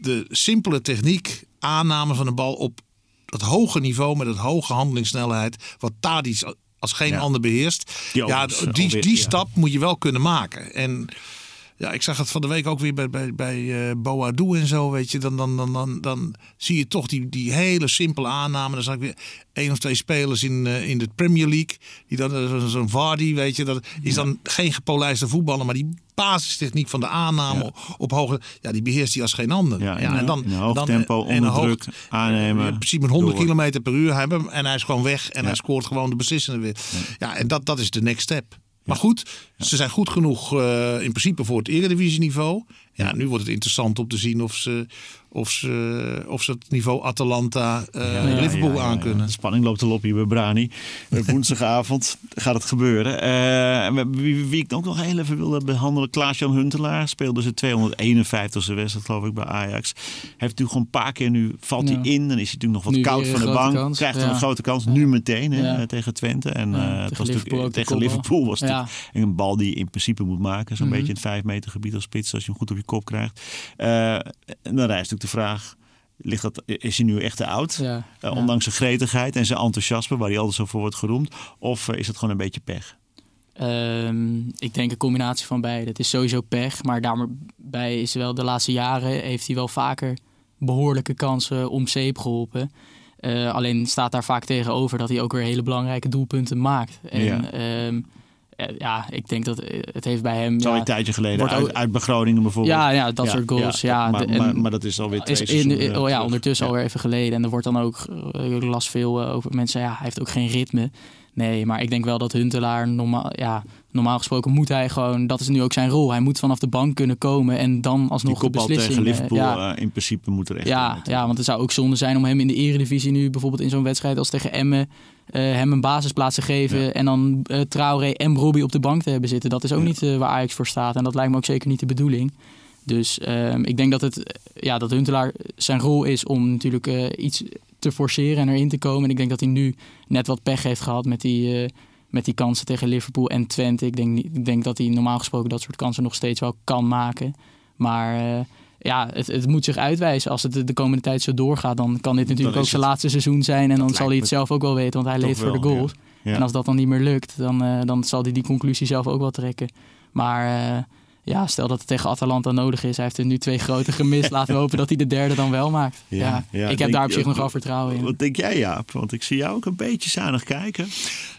De simpele techniek, aanname van de bal op dat hoge niveau met het hoge handelingssnelheid. Wat Tadic als geen Ja. ander beheerst. Die ja, die, alweer- die ja. stap moet je wel kunnen maken. En ja, ik zag het van de week ook weer bij, bij, bij eh Boadu en zo, weet je. Dan, dan, dan, dan, dan zie je toch die, die hele simpele aanname. Dan zag ik weer één of twee spelers in, eh, in de Premier League. Die dan, eh, zo- zo'n Vardy, weet je. Dat is dan geen gepolijste voetballer, maar die basistechniek van de aanname op hoge... Ja, die beheerst hij als geen ander. Ja, en dan, in een hoog dan, tempo, een onder hoog- druk, aannemen. in principe met 100 door. kilometer per uur hebben en hij is gewoon weg en hij scoort gewoon de beslissende weer. Ja, en dat, dat is de next step. Maar goed, ze zijn goed genoeg eh, in principe voor het eredivisieniveau. Ja, nu wordt het interessant om te zien of ze, of ze, of ze het niveau Atalanta, eh, Ja, Liverpool ja, ja, ja. aankunnen. De spanning loopt al op hier bij Brani. Eh, Woensdagavond gaat het gebeuren. Eh, wie, wie ik ook nog heel even wilde behandelen. Klaas-Jan Huntelaar speelde zijn 251ste wedstrijd geloof ik bij Ajax. Heeft natuurlijk gewoon een paar keer nu, valt hij in. Dan is hij natuurlijk nog wat Nu koud van de bank. kans. Krijgt Ja. een grote kans. Nu meteen hè, tegen Twente. En Ja, eh, tegen het was Liverpool de tegen. Liverpool was het een bal die je in principe moet maken. Zo'n Mhm. beetje in het 5 meter gebied als spits. Als je hem goed op je kop krijgt. Eh, en dan rijst natuurlijk de vraag. Ligt dat, is hij nu echt te oud? Ja, Eh, ja. ondanks zijn gretigheid en zijn enthousiasme, waar hij altijd zo voor wordt geroemd? Of eh, is het gewoon een beetje pech? Ehm, ik denk een combinatie van beide. Het is sowieso pech, maar daarbij is wel de laatste jaren heeft hij wel vaker behoorlijke kansen om zeep geholpen. Eh, alleen staat daar vaak tegenover dat hij ook weer hele belangrijke doelpunten maakt. En Ja. ja, ja ik denk dat eh, het heeft bij hem. Zo ja, een tijdje geleden wordt uit, ook- uit bij Groningen bijvoorbeeld. ja, ja, dat soort goals. Ja, maar, en- maar, maar dat is alweer twee is in, oh ja, ondertussen alweer even geleden. En er wordt dan ook, eh, ik las veel eh, over mensen, ja, hij heeft ook geen ritme. Nee, maar ik denk wel dat Huntelaar, normaal, ja, normaal gesproken moet hij gewoon, dat is nu ook zijn rol. Hij moet vanaf de bank kunnen komen en dan alsnog de beslissing. tegen eh, Liverpool ja, eh, in principe moet er echt ja, ja, want het zou ook zonde zijn om hem in de eredivisie nu bijvoorbeeld in zo'n wedstrijd als tegen Emmen eh, hem een basisplaats te geven Ja. en dan eh Traoré en Robbie op de bank te hebben zitten. Dat is ook Ja. niet waar Ajax voor staat en dat lijkt me ook zeker niet de bedoeling. Dus ehm, ik denk dat, het, ja, dat Huntelaar zijn rol is om natuurlijk iets te forceren en erin te komen. En ik denk dat hij nu net wat pech heeft gehad met die, eh, met die kansen tegen Liverpool en Twente. Ik denk, ik denk dat hij normaal gesproken dat soort kansen nog steeds wel kan maken. Maar eh, ja, het, het moet zich uitwijzen. Als het de, de komende tijd zo doorgaat, dan kan dit natuurlijk ook zijn laatste seizoen zijn. En dan zal hij het zelf ook wel weten, want hij leeft voor de wel, goals. Ja. En als dat dan niet meer lukt, dan, eh, dan zal hij die conclusie zelf ook wel trekken. Maar ja, stel dat het tegen Atalanta nodig is. Hij heeft er nu twee grote gemist. Laten we hopen dat hij de derde dan wel maakt. Ja, Ja, ja, ik heb daar op zich nog wel vertrouwen in. Wat denk jij, Jaap? Want ik zie jou ook een beetje zuinig kijken.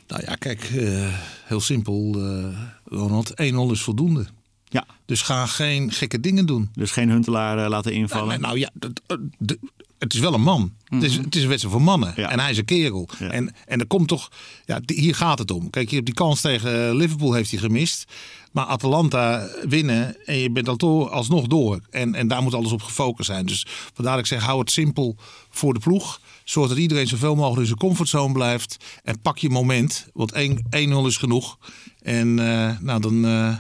Nou ja, kijk, eh, heel simpel, eh, Ronald. 1-0 is voldoende. Ja. Dus ga geen gekke dingen doen. Dus geen Huntelaar eh, laten invallen. Nou, nou ja, dat- de- het is wel een man. het, is, het is een wedstrijd voor mannen. Ja. En hij is een kerel. Ja. En, en er komt toch... Ja, die- hier gaat het om. Kijk, je hebt die kans tegen Liverpool heeft hij gemist. Maar Atalanta winnen en je bent al alsnog door. En, en daar moet alles op gefocust zijn. Dus vandaar ik zeg, hou het simpel voor de ploeg. Zorg dat iedereen zoveel mogelijk in zijn comfortzone blijft. En pak je moment. Want 1 1-0 is genoeg. En eh, nou, dan... eh,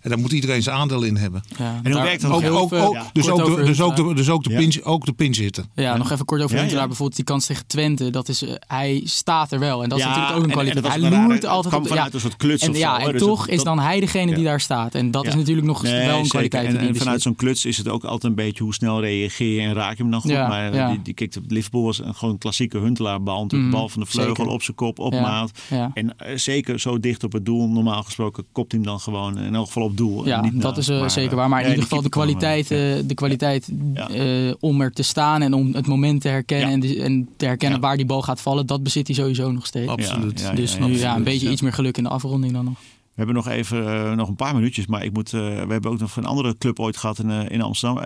en daar moet iedereen zijn aandeel in hebben. Ja, En hoe werkt dat Ook, ook, ook, ja, dus, kort ook de, dus, ook Huntelaar. de, dus ook de Ja. pinch, ook de pinch zitten. Ja, nog even kort over Ja, Huntelaar. ja. Bijvoorbeeld die kans tegen Twente. Dat is, eh, hij staat er wel. En dat Ja, is natuurlijk ook een en- en kwaliteit. hij loert het altijd op. vanuit een soort kluts en, of ja, zo, en dus toch het- is dan hij degene die daar staat. En dat is natuurlijk nog Nee, wel een kwaliteit En, en vanuit zo'n kluts is het ook altijd een beetje hoe snel reageer je en raak je hem dan goed. Maar eh, die, die, Liverpool was een gewoon een klassieke Huntelaarbal. Natuurlijk Mhm, bal van de vleugel zeker. op zijn kop, op Ja, maat. ja. En eh, zeker zo dicht op het doel. Normaal gesproken kopt hij hem dan gewoon elk geval op doel. en Ja, niet dat is eh, Maar, zeker eh, waar. Maar in ieder geval de kwaliteit, eh, eh, de kwaliteit Ja. eh, om er te staan en om het moment te herkennen Ja. en, de- en te herkennen Ja. waar die bal gaat vallen, dat bezit hij sowieso nog steeds. Absoluut. Ja, ja, dus ja, nu ja, een beetje Ja. iets meer geluk in de afronding dan nog. We hebben nog even eh, nog een paar minuutjes, maar ik moet. eh, we hebben ook nog een andere club ooit gehad in, eh, in Amsterdam,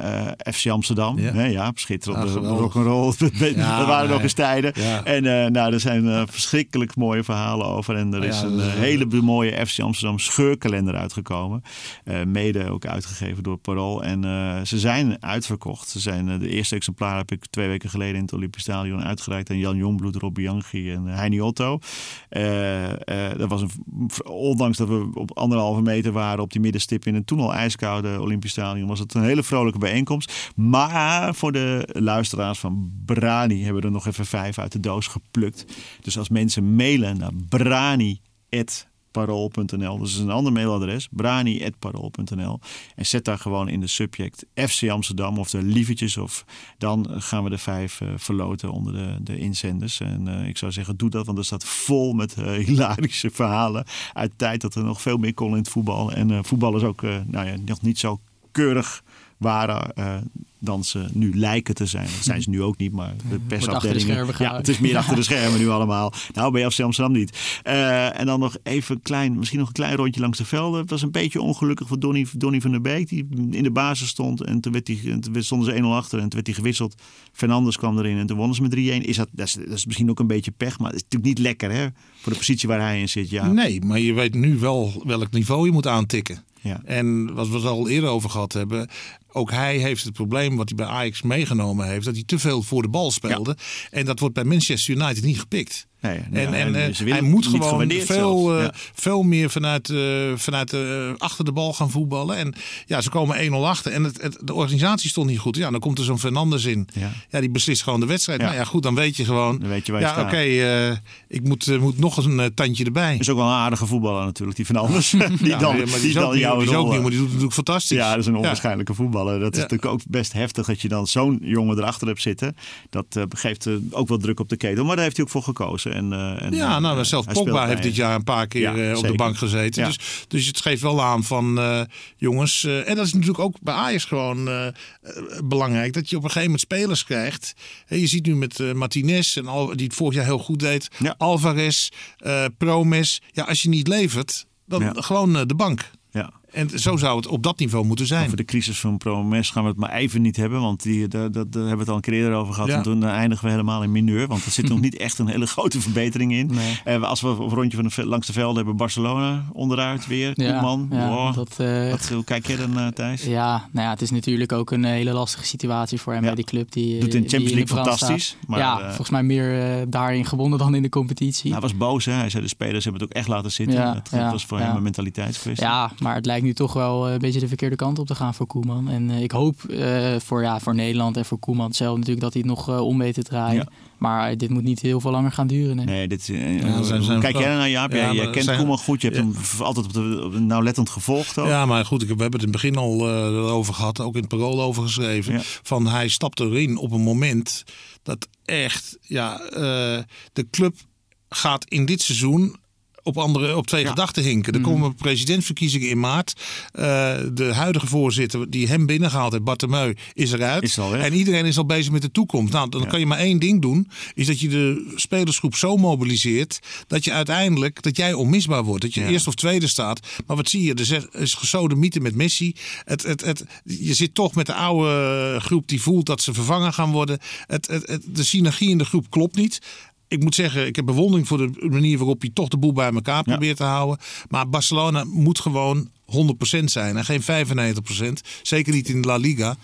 FC Amsterdam. Ja. Ja, ja schitterende Ah, rock'n'roll. dat Ja, waren nog nee. eens tijden. Ja. En nou, er zijn verschrikkelijk mooie verhalen over. En er is Ja, een dat hele mooie FC Amsterdam scheurkalender uitgekomen. Mede ook uitgegeven door Parool. En ze zijn uitverkocht. Ze zijn, de eerste exemplaar heb ik twee weken geleden in het Olympisch Stadion uitgereikt aan Jan Jongbloed, Rob Bianchi en Heini Otto. Dat was een, ondanks dat we op anderhalve meter waren op die middenstip in een toen al ijskoude Olympisch Stadion, was het een hele vrolijke bijeenkomst. Maar voor de luisteraars van Brani hebben we er nog even vijf uit de doos geplukt. Dus als mensen mailen naar brani parool.nl. Dus dat is een ander mailadres, brani.parool.nl. En zet daar gewoon in de subject FC Amsterdam of de lievertjes. Of dan gaan we de vijf eh, verloten onder de, de inzenders. En eh, ik zou zeggen, doe dat, want er staat vol met eh, hilarische verhalen uit tijd dat er nog veel meer kon in het voetbal. En eh voetballers ook nou ja, nog niet zo keurig waren eh, dan ze nu lijken te zijn. Dat zijn ze nu ook niet, maar de persafdelingen... schermen Ja, het is meer achter de schermen nu allemaal. Nou, bij FC Amsterdam niet. Eh, en dan nog even klein, misschien nog een klein rondje langs de velden. Het was een beetje ongelukkig voor Donny, Donny van der Beek, die in de basis stond. En toen, werd die, en toen stonden ze 1-0 achter en toen werd hij gewisseld. Fernandes kwam erin en toen wonnen ze met 3-1. Is dat, dat, is, dat is misschien ook een beetje pech, maar het is natuurlijk niet lekker hè, voor de positie waar hij in zit. Ja. Nee, maar je weet nu wel welk niveau je moet aantikken. Ja. En wat we het al eerder over gehad hebben. Ook hij heeft het probleem wat hij bij Ajax meegenomen heeft. Dat hij te veel voor de bal speelde. En dat wordt bij Manchester United niet gepikt. Nee, nee, En, en, eh, hij moet gewoon veel, eh, Ja. veel meer vanuit, eh, vanuit achter de bal gaan voetballen. En ja, ze komen 1-0 achter. En het, het, de organisatie stond niet goed. Ja, dan komt er zo'n Fernandes in. Ja. Ja. die beslist gewoon de wedstrijd. Ja. Nou ja, goed, dan weet je gewoon. Dan weet je waar je ja, oké, ik moet, moet nog eens een tandje erbij. Is ook wel een aardige voetballer natuurlijk, die van Anders. die Ja, dan, maar die die is ook niet, die is ook niet, maar die doet natuurlijk fantastisch. Ja, dat is een onwaarschijnlijke voetballer. Dat is natuurlijk ook best heftig dat je dan zo'n jongen erachter hebt zitten. Dat geeft ook wel druk op de ketel. Maar daar heeft hij ook voor gekozen. En, eh, en, Ja, nou, eh, zelf Pogba heeft dit jaar een paar keer Ja, eh, op de bank gezeten. Ja. Dus, dus het geeft wel aan van eh, jongens. eh, en dat is natuurlijk ook bij Ajax gewoon eh, eh, belangrijk. Dat je op een gegeven moment spelers krijgt. Hè, je ziet nu met eh, Martinez, en Al, die het vorig jaar heel goed deed. Ja. Alvarez, eh, Promes. Ja, als je niet levert, dan gewoon eh, de bank. En zo zou het op dat niveau moeten zijn. Over de crisis van Promes gaan we het maar even niet hebben. Want die, daar, daar, daar hebben we het al een keer eerder over gehad. Ja. En toen eh, eindigen we helemaal in mineur. Want er zit nog niet echt een hele grote verbetering in. Nee. Eh, als we op een rondje van de, langs de velden hebben Barcelona onderuit weer. Ja, Koeman. ja, Wow. dat, eh, Wat, hoe kijk jij dan, eh, Thijs? Ja, nou ja, het is natuurlijk ook een hele lastige situatie voor hem Ja. bij die club. Die, Doet in die Champions de League fantastisch, maar, ja, volgens mij meer daarin gewonnen dan in de competitie. Hij was boos, hè? Hij zei de spelers hebben het ook echt laten zitten. Ja, dat, ja, was voor ja. hem een mentaliteitskwestie. Ja, maar het lijkt nu toch wel eh, een beetje de verkeerde kant op te gaan voor Koeman. En eh, ik hoop eh, voor, ja, voor Nederland en voor Koeman zelf natuurlijk dat hij het nog om weet te draaien. Ja. Maar dit moet niet heel veel langer gaan duren. Nee. Nee, dit, is, Ja, hoe zijn- zijn- kijk jij naar Jaap? Ja, jij, kent zijn- Koeman goed. Je hebt Ja. hem altijd op de, op de- nauwlettend gevolgd ook. Ja, maar goed, ik heb, we hebben het in het begin al eh, over gehad, ook in het parool over geschreven. Ja. Van hij stapt erin op een moment dat echt, ja, eh, de club gaat in dit seizoen op, andere, op twee gedachten hinken. Er Mhm. komen presidentsverkiezingen in maart. Eh, de huidige voorzitter die hem binnengehaald heeft, Bartemeu, is eruit. Is al en iedereen is al bezig met de toekomst. Nou, dan Ja. kan je maar één ding doen. Is dat je de spelersgroep zo mobiliseert dat je uiteindelijk, dat jij onmisbaar wordt. Dat je Ja. eerst of tweede staat. Maar wat zie je? Er is gesode mythe met Messi. Het, het, het, je zit toch met de oude groep die voelt dat ze vervangen gaan worden. Het, het, het, de synergie in de groep klopt niet. Ik moet zeggen, ik heb bewondering voor de manier waarop hij toch de boel bij elkaar probeert te houden. Maar Barcelona moet gewoon 100% zijn en geen 95%. Zeker niet in de La Liga.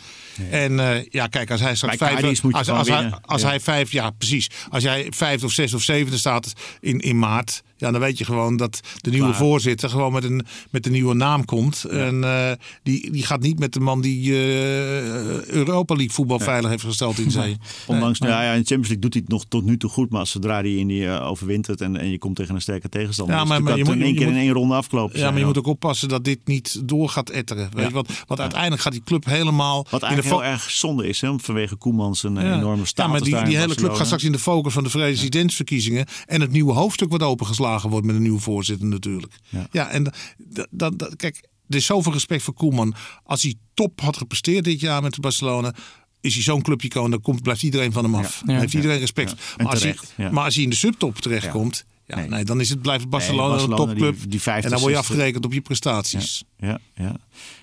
En eh, ja, kijk, als hij straks vijf, als, gewoon als, hij, als Ja. hij vijf, ja precies. Als jij vijfde of zesde of zevende staat in, in maart, ja, dan weet je gewoon dat de nieuwe Klaar. voorzitter gewoon met een, met een nieuwe naam komt. En eh, die, die gaat niet met de man die eh, Europa League voetbal veilig heeft gesteld in zee. Ondanks, nou ja, in de Champions League doet hij het nog tot nu toe goed. Maar zodra hij in die eh, overwintert en, en je komt tegen een sterke tegenstander. Ja, maar- je in moet- één je keer moet- in één ronde afgelopen Ja, zijn maar je ook. moet ook oppassen dat dit niet door gaat etteren. Weet je? Want, want uiteindelijk gaat die club helemaal... Wat in de eigenlijk fo- heel erg zonde is, hè, vanwege Koemans een enorme status Ja, maar die, in die hele club gaat straks in de focus van de presidentsverkiezingen. En het nieuwe hoofdstuk wat opengeslagen wordt met een nieuwe voorzitter natuurlijk. Ja, Ja. en dat- kijk, er is zoveel respect voor Koeman. Als hij top had gepresteerd dit jaar met Barcelona. Is hij zo'n clubicoon, dan komt, blijft iedereen van hem af. Ja. Dan heeft iedereen respect. Maar, als hij, terecht, maar als hij in de subtop terechtkomt. Ja, Nee. nee. dan is het, blijft het Nee, Barcelona, Barcelona, een topclub. die- die 50, en dan word je 60. afgerekend op je prestaties. Ja, ja.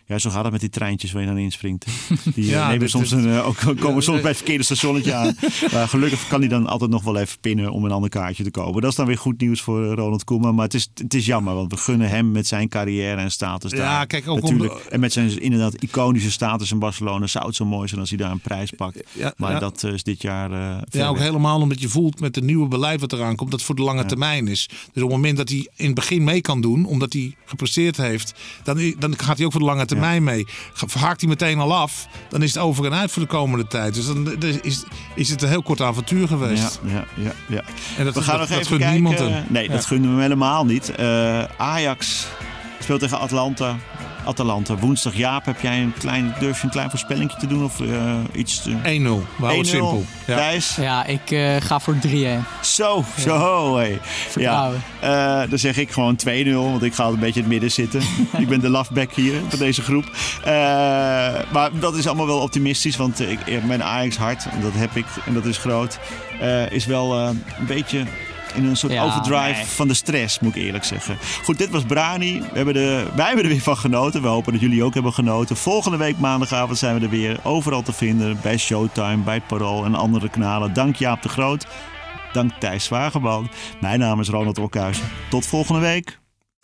ja, zo gaat het met die treintjes waar je dan inspringt. Die Ja, ja, nemen soms een, eh, ook, komen soms bij het verkeerde stationnetje aan. Maar gelukkig kan hij dan altijd nog wel even pinnen om een ander kaartje te kopen. Dat is dan weer goed nieuws voor eh, Ronald Koeman. Maar het is, het is jammer, want we gunnen hem met zijn carrière en status Ja, daar. kijk, ook natuurlijk. om de- En met zijn inderdaad iconische status in Barcelona zou het zo mooi zijn als hij daar een prijs pakt. Ja, maar dat eh, is dit jaar eh Ja, ook weg. helemaal omdat je voelt met het nieuwe beleid wat eraan komt, dat het voor de lange termijn is. Dus op het moment dat hij in het begin mee kan doen, omdat hij gepresteerd heeft, dan, dan gaat hij ook voor de lange termijn mee. Haakt hij meteen al af, dan is het over en uit voor de komende tijd. Dus dan dan is, is het een heel kort avontuur Ja, geweest. ja, ja, ja. En dat, We gaan dat, nog dat even gunt kijken. niemand hem. Nee, dat gunnen we hem helemaal niet. Eh, Ajax speelt tegen Atlanta. Atalanta. Woensdag, Jaap, heb jij een klein, durf je een klein voorspellingje te doen of eh, iets te... 1-0. We houden het 1-0. simpel. Ja. Thijs? Ja, ik eh, ga voor 3-1. Zo, zo. Hey. Ja. Vertrouwen. Eh, dan zeg ik gewoon 2-0, want ik ga altijd een beetje in het midden zitten. ik ben de loveback hier van deze groep. Eh, maar dat is allemaal wel optimistisch, want ik, mijn Ajax hart, en dat heb ik en dat is groot, eh, is wel eh, een beetje in een soort Ja, overdrive nee. van de stress, moet ik eerlijk zeggen. Goed, dit was Brani. We hebben de, wij hebben er weer van genoten. We hopen dat jullie ook hebben genoten. Volgende week maandagavond zijn we er weer overal te vinden. Bij Showtime, bij het Parool en andere kanalen. Dank Jaap de Groot. Dank Thijs Zwageman. Mijn naam is Ronald Okhuis. Tot volgende week.